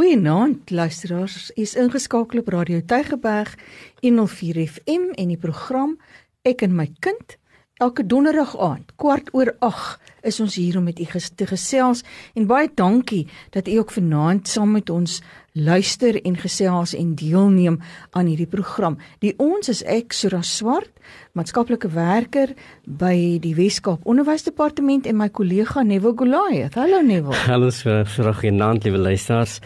Goeienaand luisteraars. U is ingeskakel op Radio Tygerberg 104 FM en die program Ek en my kind elke donderdag aand kwart oor 8 is ons hier om met u te gesels en baie dankie dat u ook vanaand saam met ons luister en gesels en deelneem aan hierdie program. Die ons is ek Sura Swart, maatskaplike werker by die Weskaap Onderwysdepartement en my kollega Nevo Goliath. Hallo Nevo. Hallo Sura, Sura genant liewe luisteraars.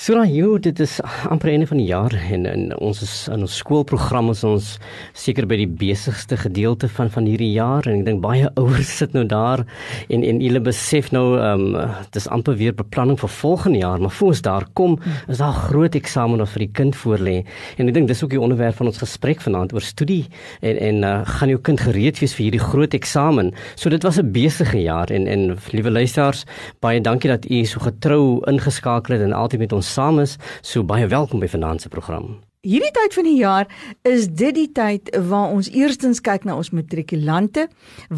So dan jy, dit is amper einde van die jaar en, en ons is in ons skoolprogram is ons seker by die besigste gedeelte van van hierdie jaar en ek dink baie ouers sit nou daar en en hulle besef nou ehm um, dis amper weer beplanning vir volgende jaar, maar voor ons daar kom, is daar groot eksamen vir die kind voorlê. En ek dink dis ook die onderwerp van ons gesprek vanaand oor studie en en uh, gaan jou kind gereed wees vir hierdie groot eksamen. So dit was 'n besige jaar en en liewe luisteraars, baie dankie dat u so getrou ingeskakel het en altyd met ons saam is. So baie welkom by Vanaand se program. Hierdie tyd van die jaar is dit die tyd waar ons eerstens kyk na ons matrikulante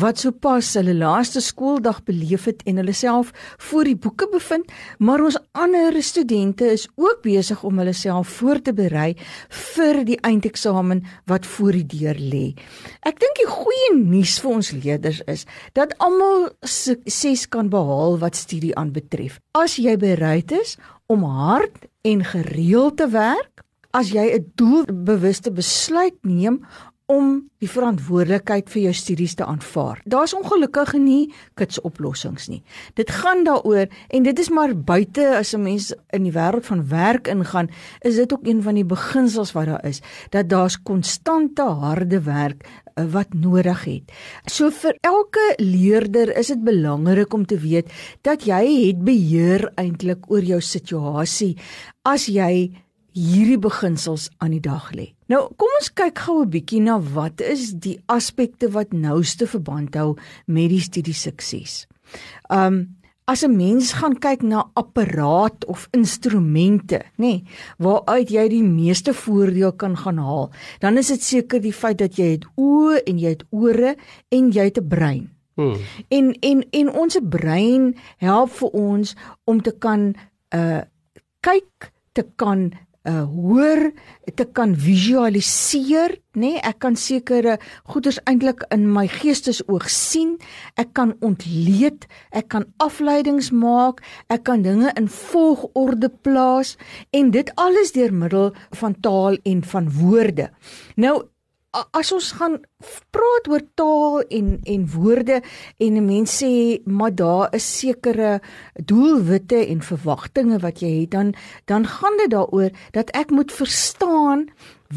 wat sopas hulle laaste skooldag beleef het en hulle self voor die boeke bevind, maar ons ander studente is ook besig om hulle self voor te berei vir die eindeksamen wat voor die deur lê. Ek dink die goeie nuus vir ons leerders is dat almal sukses kan behaal wat studie aanbetref. As jy bereid is om hard en gereeld te werk, as jy 'n doelbewuste besluit neem om die verantwoordelikheid vir jou studies te aanvaar. Daar's ongelukkig nie kits oplossings nie. Dit gaan daaroor en dit is maar buite as 'n mens in die wêreld van werk ingaan, is dit ook een van die beginsels wat daar is, dat daar's konstante harde werk eh, wat nodig het. So vir elke leerder is dit belangrik om te weet dat jy het beheer eintlik oor jou situasie as jy hierdie beginsels aan die dag lê. Nou, kom ons kyk gou 'n bietjie na wat is die aspekte wat nouste verband hou met die studie sukses. Um as 'n mens gaan kyk na apparaat of instrumente, nê, nee, waaruit jy die meeste voordeel kan gaan haal, dan is dit seker die feit dat jy het oë en jy het ore en jy het 'n brein. Hmm. En en en ons brein help vir ons om te kan uh kyk te kan uh hoor te kan visualiseer nê? Nee, ek kan sekere goeders eintlik in my geestesoog sien. Ek kan ontleed ek kan afleidings maak ek kan dinge in volgorde plaas en dit alles deur middel van taal en van woorde. Nou as ons gaan praat oor taal en en woorde en mense sê maar daar is sekere doelwitte en verwagtinge wat jy het dan dan gaan dit daaroor dat ek moet verstaan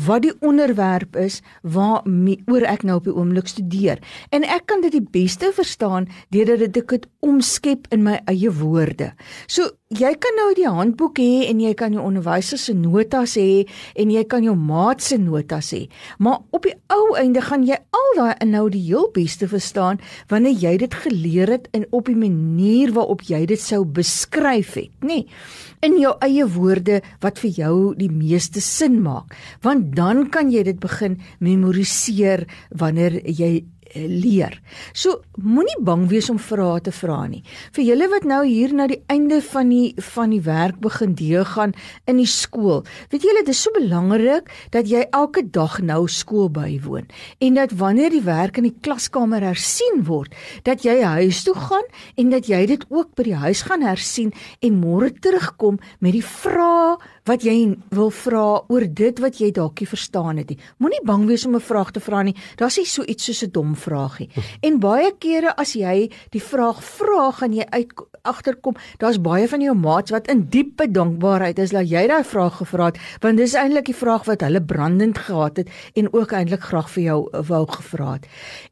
wat die onderwerp is waaroor ek nou op die oomblik studeer. En ek kan dit die beste verstaan deurdat dit ek dit omskep in my eie woorde. So jy kan nou die handboek hê en jy kan jou onderwyser se notas hê en jy kan jou maat se notas hê. Maar op die ou einde gaan jy al daai inhoud die heel beste verstaan wanneer jy dit geleer het en op die manier waarop jy dit sou beskryf het, nê? Nee in jou eie woorde wat vir jou die meeste sin maak want dan kan jy dit begin memoriseer wanneer jy leer. So moenie bang wees om vrae te vra nie. Vir julle wat nou hier na die einde van die van die werk begin deel gaan in die skool. Weet julle dis so belangrik dat jy elke dag nou skool bywoon en dat wanneer die werk in die klaskamer hersien word, dat jy huis toe gaan en dat jy dit ook by die huis gaan hersien en môre terugkom met die vrae wat jy wil vra oor dit wat jy dalk nie verstaan het nie. Moenie bang wees om 'n vraag te vra nie. Daar's nie so iets soos 'n dom vraagie. En baie kere as jy die vraag vra, gaan jy uit agterkom, daar's baie van jou maats wat in diepe dankbaarheid is dat jy daai vraag gevra het, want dis eintlik die vraag wat hulle brandend gehad het en ook eintlik graag vir jou wou gevra het.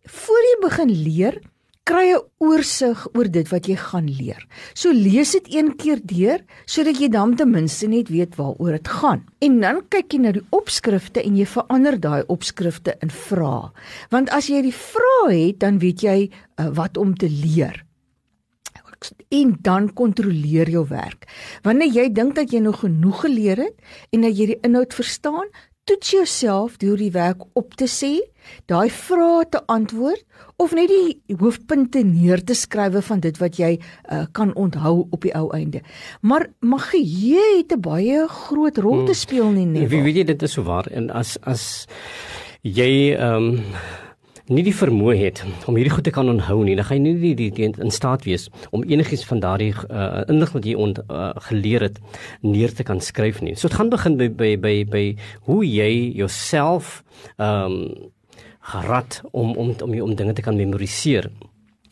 Voor jy begin leer, kry 'n oorsig oor dit wat jy gaan leer. So lees dit een keer deur sodat jy dan ten minste net weet waaroor dit gaan. En dan kyk jy na die opskrifte en jy verander daai opskrifte in vrae. Want as jy die vrae het, dan weet jy uh, wat om te leer en dan kontroleer jou werk. Wanneer jy dink dat jy nog genoeg geleer het en dat jy die inhoud verstaan, toets jouself deur die werk op te sê, daai vrae te antwoord of net die hoofpunte neer te skryf van dit wat jy uh, kan onthou op die ou einde. Maar magie het 'n baie groot rol te speel nie net. Wie weet jy dit is so waar en as as jy ehm um, nie die vermoë het om hierdie goed te kan onthou nie, dan gaan jy nie die, die, die in staat wees om enigiets van daardie uh, inligting wat jy ont, uh, geleer het neer te kan skryf nie. So dit gaan begin by by by, by hoe jy jouself ehm um, gerad om om om om dinge te kan memoriseer.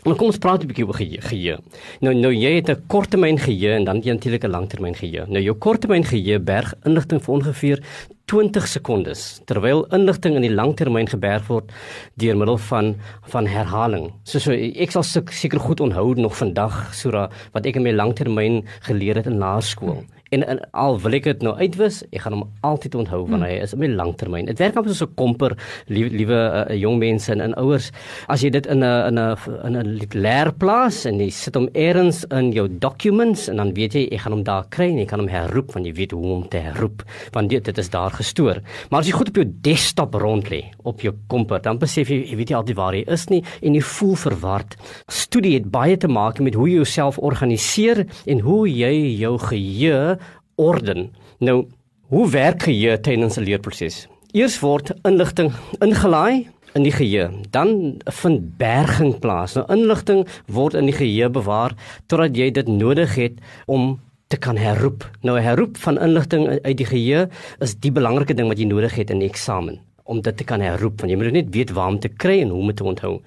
Maar kom ons praat 'n bietjie oor geheue. Nou nou jy het 'n korttermyn geheue en dan jy natuurlik 'n langtermyn geheue. Nou jou korttermyn geheue berg inligting vir ongeveer 20 sekondes terwyl inligting in die langtermyn geberg word deur middel van van herhaling. So so ek sal seker goed onthou nog vandag sura wat ek in my langtermyn geleer het in laerskool. En, en al wil ek dit nou uitwis, ek gaan hom altyd onthou want hmm. hy is op my langtermyn. Dit werk amper soos 'n komper, liewe liewe uh, jong mense en, en ouers. As jy dit in 'n in 'n in 'n leerplaas en jy sit hom eers in jou documents en dan weet jy ek gaan hom daar kry en jy kan hom herroep want jy weet hoe om te herroep want dit dit is daar gestoor. Maar as jy goed op jou desktop rond lê op jou komper, dan besef jy jy weet nie altyd waar jy is nie en jy voel verward. Studie het baie te maak met hoe jy jouself organiseer en hoe jy jou geheue orden. Nou, hoe werk geheue tydens 'n leerproses? Eers word inligting ingelaai in die geheue, dan vind berging plaas. Nou inligting word in die geheue bewaar totdat jy dit nodig het om te kan herroep. Nou 'n herroep van inligting uit die geheue is die belangrike ding wat jy nodig het in die eksamen om dit te kan herroep want jy moet net weet waar om te kry en hoe om te onthou.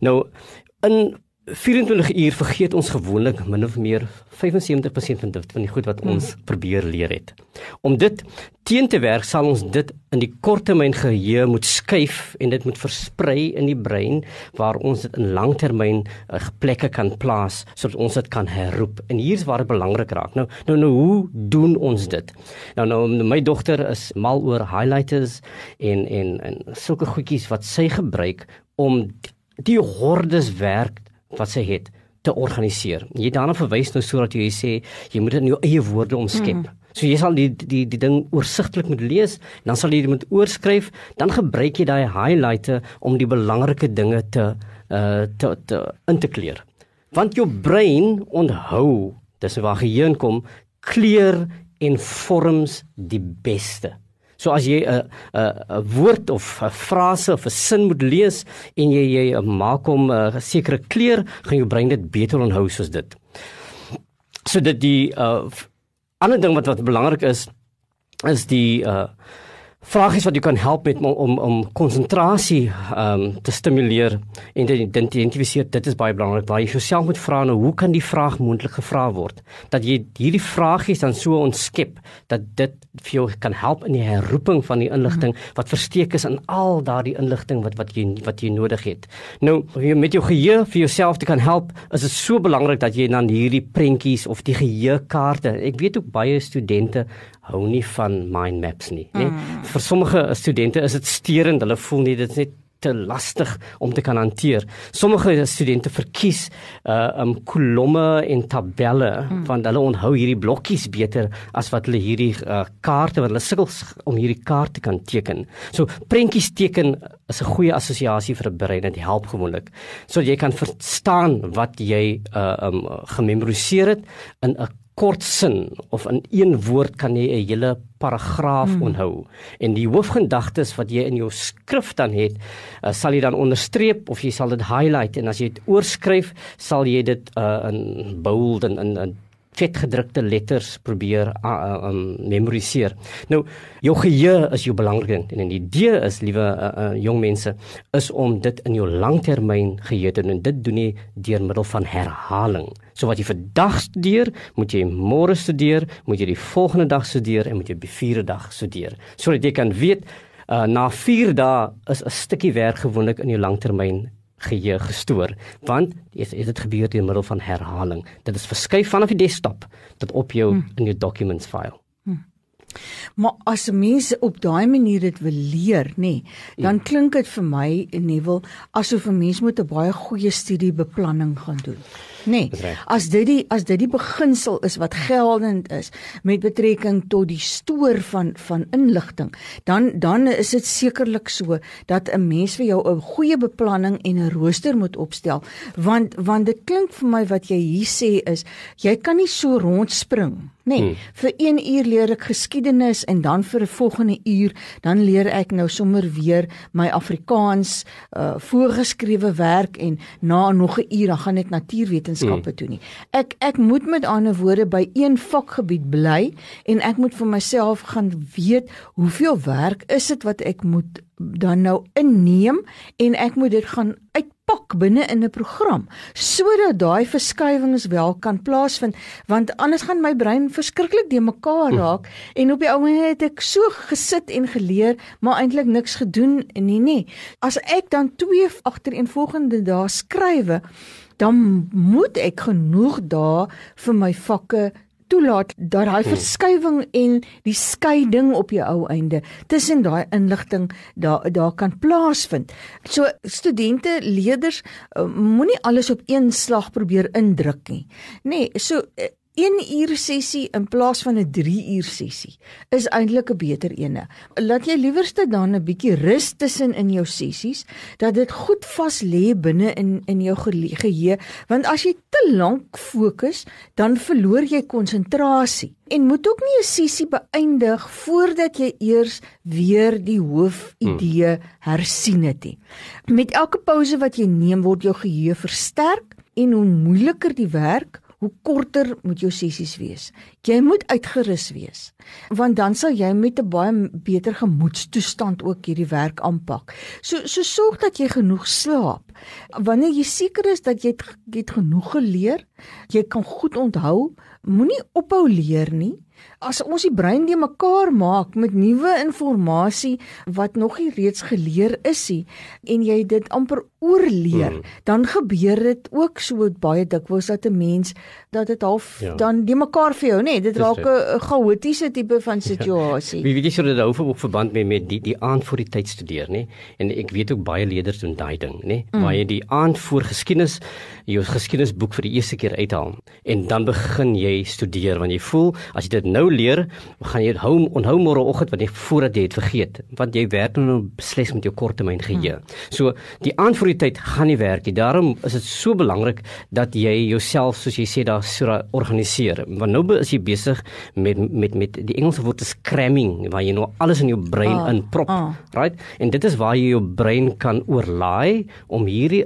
Nou in 24 uur vergeet ons gewoonlik min of meer 75% van dit van die goed wat ons hmm. probeer leer het. Om dit teen te werk sal ons dit in die korttermyn geheue moet skuif en dit moet versprei in die brein waar ons dit in langtermyn uh, plekke kan plaas sodat ons dit kan herroep. En hier's waar dit belangrik raak. Nou nou nou hoe doen ons dit? Nou nou my dogter is mal oor highlighters en en en sulke goedjies wat sy gebruik om die hordes werk wat sy het te organiseer. Jy daarna verwys nou sodat jy sê jy moet dit in jou eie woorde omskep. Mm. So jy sal die die die ding oorsigtelik moet lees, dan sal jy dit moet oorskryf, dan gebruik jy daai highlighte om die belangrike dinge te uh te, te in te kleur. Want jou brein onthou, dis waar geheue kom, kleur en vorms die beste. So as jy 'n 'n 'n woord of 'n frase of 'n sin moet lees en jy jy maak hom 'n sekere kleur, gaan jou brein dit beter onthou soos dit. So dit die uh ander ding wat wat belangrik is is die uh vragies wat jy kan help met om om, konsentrasie ehm um, te stimuleer en te identifiseer dit is baie belangrik. Waar jy jouself moet vra nou hoe kan die vraag moontlik gevra word? Dat jy hierdie vragies dan so ontskep dat dit vir jou kan help in die herroeping van die inligting wat versteek is in al daardie inligting wat wat jy wat jy nodig het. Nou met jou geheue vir jouself te kan help is dit so belangrik dat jy dan hierdie prentjies of die geheuekaarte ek weet ook baie studente hou nie van mind maps nie, nê? Mm. Vir sommige studente is dit steurend, hulle voel nie dit is net te lastig om te kan hanteer. Sommige studente verkies uh um kolomme en tabelle mm. want hulle onthou hierdie blokkies beter as wat hulle hierdie uh, kaarte wat hulle sukkel om hierdie kaart te kan teken. So prentjies teken is 'n goeie assosiasie vir 'n brein en dit help gewoonlik. So jy kan verstaan wat jy uh um gememoriseer het in 'n kort sin of in een woord kan jy 'n hele paragraaf hmm. onthou. En die hoofgedagtes wat jy in jou skrif dan het, uh, sal jy dan onderstreep of jy sal dit highlight en as jy dit oorskryf, sal jy dit uh, in bold en in in vetgedrukte letters probeer uh, um, memoriseer. Nou, jou geheue is jou belangrike ding en die idee is, liewe uh, uh, jong mense, is om dit in jou langtermyn geheue te doen en dit doen jy deur middel van herhaling. So wat jy vandag studeer, moet jy môre studeer, moet jy die volgende dag studeer en moet jy die vierde dag studeer. Sodat jy kan weet uh, na 4 dae is 'n stukkie werk gewoonlik in jou langtermyn geheue gestoor want dit het, het gebeur deur middel van herhaling dit is verskuif vanaf die desktop tot op jou hmm. in jou documents file hmm. maar as mense op daai manier dit wil leer nê nee, dan hmm. klink dit vir my Neville asof 'n mens moet 'n baie goeie studiebeplanning gaan doen Nee. As dit die as dit die beginsel is wat geldend is met betrekking tot die stoor van van inligting, dan dan is dit sekerlik so dat 'n mens vir jou 'n goeie beplanning en 'n rooster moet opstel, want want dit klink vir my wat jy hier sê is jy kan nie so rondspring Nee, hmm. vir 1 uur leer ek geskiedenis en dan vir 'n volgende uur dan leer ek nou sommer weer my Afrikaans uh voorgeskrewe werk en na nog 'n uur dan gaan ek natuurwetenskappe hmm. toe nie. Ek ek moet met ander woorde by een vakgebied bly en ek moet vir myself gaan weet hoeveel werk is dit wat ek moet dan nou inneem en ek moet dit gaan uitpak binne in 'n program sodat daai verskywings wel kan plaasvind want anders gaan my brein verskriklik de mekaar raak hm. en op die ou manier het ek so gesit en geleer maar eintlik niks gedoen nie nie as ek dan twee agtereenvolgende dae skrywe dan moet ek genoeg dae vir my vakke toelaat dat daai hmm. verskywing en die skeiding op jou ou einde tussen daai inligting daar daar kan plaasvind. So studente, leerders uh, moenie alles op een slag probeer indruk nie. Nee, so uh, 1 uur sessie in plaas van 'n 3 uur sessie is eintlik 'n beter ene. Laat jy liewerste dan 'n bietjie rus tussen in jou sessies dat dit goed vas lê binne in in jou geheue, want as jy te lank fokus, dan verloor jy konsentrasie. En moet ook nie 'n sessie beëindig voordat jy eers weer die hoofidee hmm. hersien het nie. Met elke pouse wat jy neem, word jou geheue versterk en hoe moeiliker die werk, hoe korter moet jou sessies wees. Jy moet uitgerus wees, want dan sal jy met 'n baie beter gemoedstoestand ook hierdie werk aanpak. So so sorg dat jy genoeg slaap. Wanneer jy seker is dat jy het, het genoeg geleer, jy kan goed onthou, moenie ophou leer nie. As ons die brein die mekaar maak met nuwe inligting wat nog nie reeds geleer is nie en jy dit amper oorleer, mm. dan gebeur dit ook so baie dikwels dat 'n mens dat dit half ja. dan die mekaar vir jou, nê, nee, dit raak 'n chaotiese tipe van situasie. Ja. Wie weet jy sou dit hou ook verband met met die die aand voor die tyd studeer, nê? En ek weet ook baie leerders doen daai ding, nê, mm. waar jy die aand voor geskiedenis jou geskiedenisboek vir die eerste keer uithaal en dan begin jy studeer want jy voel as jy dit nou leer, gaan jy hou onthou môre oggend wat jy voordat jy het vergeet, want jy werk nou beslis met jou korttermyn geheue. Mm. So die aand voor die tyd gaan nie werk nie. Daarom is dit so belangrik dat jy jouself soos jy sê daar so organiseer. Want nou is jy besig met met met die Engelse woord is cramming waar jy nou alles in jou brein oh, inprop, oh. right? En dit is waar jy jou brein kan oorlaai om hierdie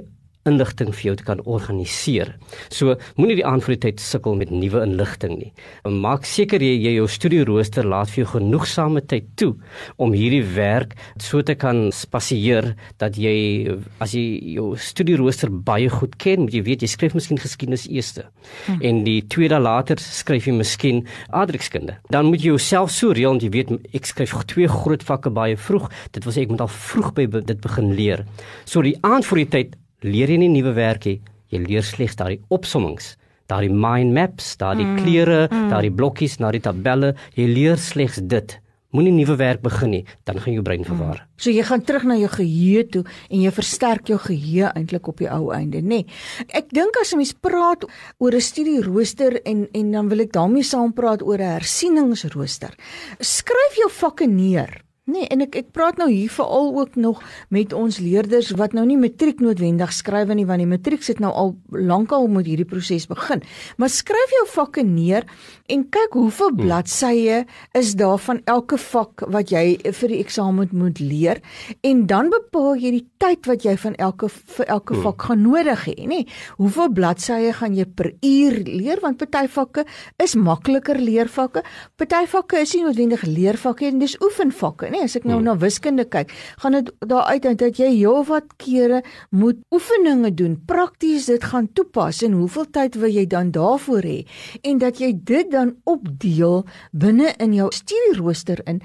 inligting vir jou te kan organiseer. So moenie die aand voor die tyd sukkel met nuwe inligting nie. Maak seker jy, jy jou studierooster laat vir jou genoegsame tyd toe om hierdie werk so te kan spasieer dat jy as jy jou studierooster baie goed ken, moet jy weet jy skryf miskien geskiedenis eers hmm. en die tweede later skryf jy miskien aardrykskunde. Dan moet jy jouself so reël want jy weet ek skryf twee groot vakke baie vroeg. Dit sê ek moet al vroeg by dit begin leer. So die aand voor die tyd leer jy nie nuwe werk nie, jy leer slegs daardie opsommings, daardie mind maps, daardie mm, kleure, mm. daardie blokkies, die tabelle, jy leer slegs dit. Moenie nuwe werk begin nie, dan gaan jou brein verwar. Mm. So jy gaan terug na jou geheue toe en jy versterk jou geheue eintlik op die ou einde, nê. Nee. Ek dink as 'n mens praat oor 'n studierooster en en dan wil ek daarmee saam praat oor 'n hersieningsrooster. Skryf jou vakke neer. Nee, en ek ek praat nou hier veral ook nog met ons leerders wat nou nie matriek noodwendig skryf nie want die matriek sit nou al lankal moet hierdie proses begin. Maar skryf jou vakke neer en kyk hoeveel hmm. bladsye is daar van elke vak wat jy vir die eksamen moet leer en dan bepaal jy die tyd wat jy van elke vir elke hmm. vak gaan nodig hê, nê? Hoeveel bladsye gaan jy per uur leer want party vakke is makliker leervakke, party vakke is nie noodwendig leervakke en dis oefenvakke nê, as ek nou hmm. na wiskunde kyk, gaan dit daar uit dat jy heelwat kere moet oefeninge doen, prakties dit gaan toepas en hoeveel tyd wil jy dan daarvoor hê en dat jy dit dan opdeel binne in jou studierooster in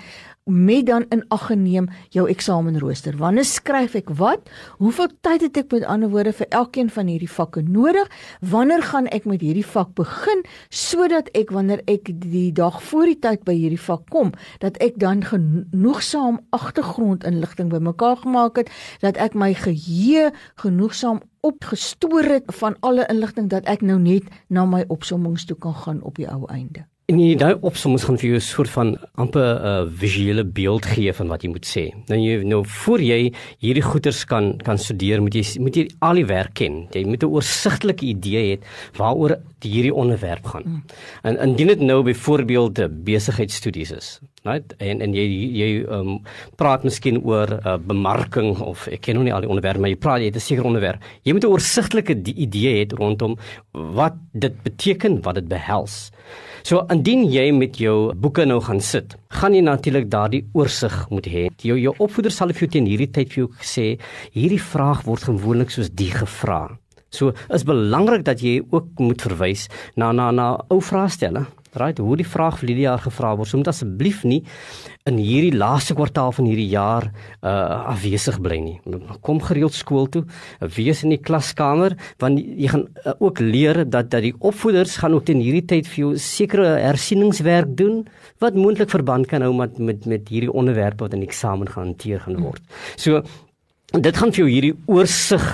met dan in ag geneem jou eksamenrooster. Wanneer skryf ek wat? Hoeveel tyd het ek met ander woorde vir elkeen van hierdie vakke nodig? Wanneer gaan ek met hierdie vak begin sodat ek wanneer ek die dag voor die tyd by hierdie vak kom, dat ek dan genoegsaam agtergrondinligting bymekaar gemaak het, dat ek my geheue genoegsaam opgestoor het van alle inligting dat ek nou net na my opsommings toe kan gaan op die ou einde. En jy daai opsommings gaan vir jou 'n soort van amper 'n uh, visuele beeld gee van wat jy moet sê. Nou jy nou voor jy hierdie goeters kan kan studeer, moet jy moet jy al die werk ken. Jy moet 'n oorsigtelike idee hê waaroor hierdie onderwerp gaan. Mm. En indien dit nou byvoorbeeld besigheidstudies is, right? En en jy jy um, praat miskien oor uh, bemarking of ek ken nog nie al die onderwerpe, maar jy praat jy het 'n sekere onderwerp. Jy moet 'n oorsigtelike idee hê rondom wat dit beteken, wat dit behels. So indien jy met jou boeke nou gaan sit, gaan jy natuurlik daardie oorsig moet hê. Jou jou opvoeder sal vir jou teen hierdie tyd vir jou sê, hierdie vraag word gewoonlik soos die gevra. So is belangrik dat jy ook moet verwys na na na ou vraestelle. Right, hoe die vraag vir hierdie jaar gevra word, so moet asseblief nie in hierdie laaste kwartaal van hierdie jaar uh afwesig bly nie. Kom gereeld skool toe, wees in die klaskamer want jy gaan uh, ook leer dat dat die opvoeders gaan ook in hierdie tyd vir jou sekere hersieningswerk doen wat moontlik verband kan hou met met met hierdie onderwerpe wat in die eksamen gaan hanteer gaan word. So En dit gaan vir jou hierdie oorsig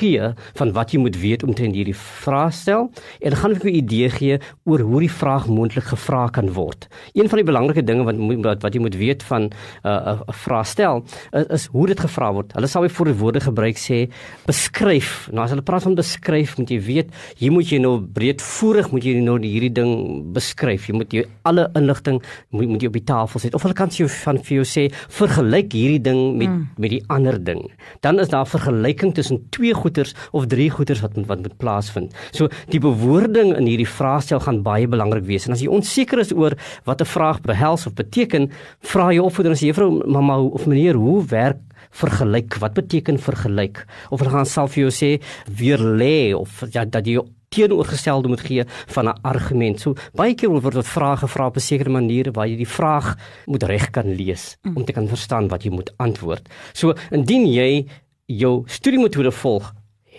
gee van wat jy moet weet omtrent hierdie vraestel en dit gaan vir jou 'n idee gee oor hoe die vraag moontlik gevra kan word. Een van die belangrike dinge wat wat, wat jy moet weet van 'n uh, 'n vraestel is, is hoe dit gevra word. Hulle sal weer voor die woorde gebruik sê beskryf. Nou as hulle praat van beskryf, moet jy weet, hier moet jy nou breedvoerig moet jy nou hierdie ding beskryf. Jy moet jy alle inligting moet, moet jy op die tafel sit of hulle kan jy van vir jou sê vergelyk hierdie ding met mm. met die ander ding dan is daar vergelyking tussen twee goeters of drie goeters wat wat moet plaasvind. So die bewoording in hierdie vraestel gaan baie belangrik wees. En as jy onseker is oor wat 'n vraag behels of beteken, vra jy opvoeder as juffrou mamma of meneer, hoe werk vergelyk? Wat beteken vergelyk? Of hulle gaan self vir jou sê weer lê of ja dat jy teenoorgestelde moet gee van 'n argument. So baie keer word dit vrae gevra op 'n sekere manier waar jy die vraag moet reg kan lees mm. om te kan verstaan wat jy moet antwoord. So indien jy jou studiemetode volg,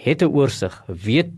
het 'n oorsig, weet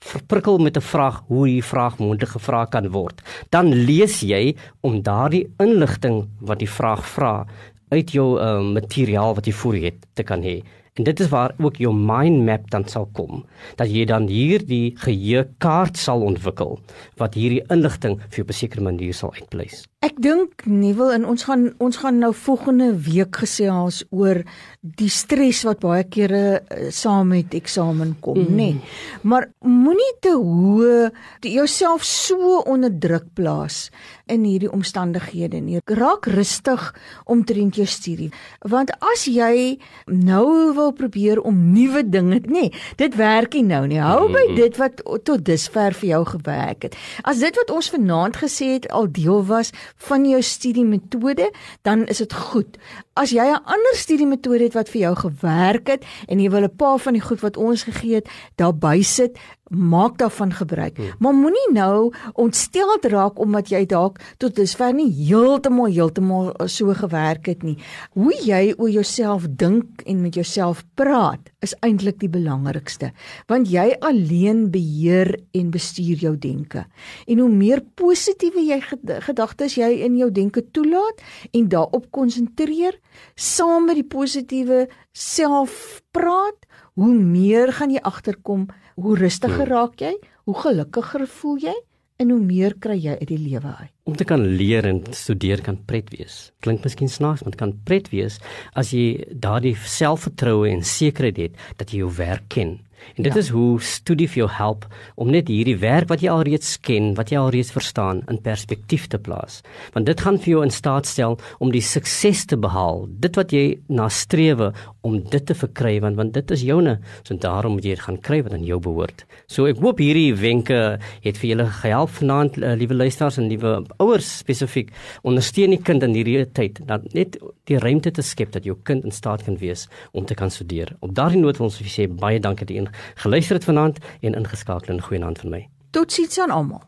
verprikkel met 'n vraag hoe die vraag moontlik gevra kan word, dan lees jy om daardie inligting wat die vraag vra uit jou uh, materiaal wat jy voor het te kan hê. En dit is waar ook jou mind map dan sal kom. Dat jy dan hier die geheue kaart sal ontwikkel wat hierdie inligting vir jou op 'n sekere manier sal uitpleis. Ek dink Nuwel en ons gaan ons gaan nou volgende week gesels oor die stres wat baie kere uh, saam met eksamen kom, mm. nê. Nee. Maar moenie te hoe jouself so onder druk plaas in hierdie omstandighede nie. Raak rustig omtrent jou studie. Want as jy nou wil probeer om nuwe dinge, nê, nee, dit werk nie nou nie. Hou by dit wat tot dusver vir jou gewerk het. As dit wat ons vanaand gesê het al deel was van jou studiemetode, dan is dit goed. As jy 'n ander studiemetode het wat vir jou gewerk het en jy wil 'n paar van die goed wat ons gegee het daarby sit, maak daarvan gebruik. Hmm. Maar moenie nou ontstel raak omdat jy dalk tot dusver nie heeltemal heeltemal so gewerk het nie. Hoe jy oor jouself dink en met jouself praat is eintlik die belangrikste, want jy alleen beheer en bestuur jou denke. En hoe meer positiewe jy gedagtes jy in jou denke toelaat en daarop konsentreer, saam met die positiewe selfpraat, hoe meer gaan jy agterkom hoe rustiger hmm. raak jy, hoe gelukkiger voel jy en hoe meer kry jy uit die lewe uit. Om te kan leer en studeer kan pret wees. Klink miskien snaaks, maar dit kan pret wees as jy daardie selfvertroue en sekerheid het dat jy jou werk ken En dit ja. is hoe studie vir jou help om net hierdie werk wat jy alreeds ken, wat jy alreeds verstaan, in perspektief te plaas. Want dit gaan vir jou in staat stel om die sukses te behaal, dit wat jy nastreef om dit te verkry want want dit is joune. So daarom moet jy dit gaan kry wat aan jou behoort. So ek hoop hierdie wenke het vir julle gehelp vanaand, uh, liewe luisters en liewe ouers spesifiek. Ondersteun die kind in hierdie tyd dat net die ruimte te skep dat jou kind in staat kan wees om te kan studeer. Op daardie noot wil ons vir sê baie dankie dat jy geluister het vanaand en ingeskakel in goeie naam van my. Totsiens aan almal.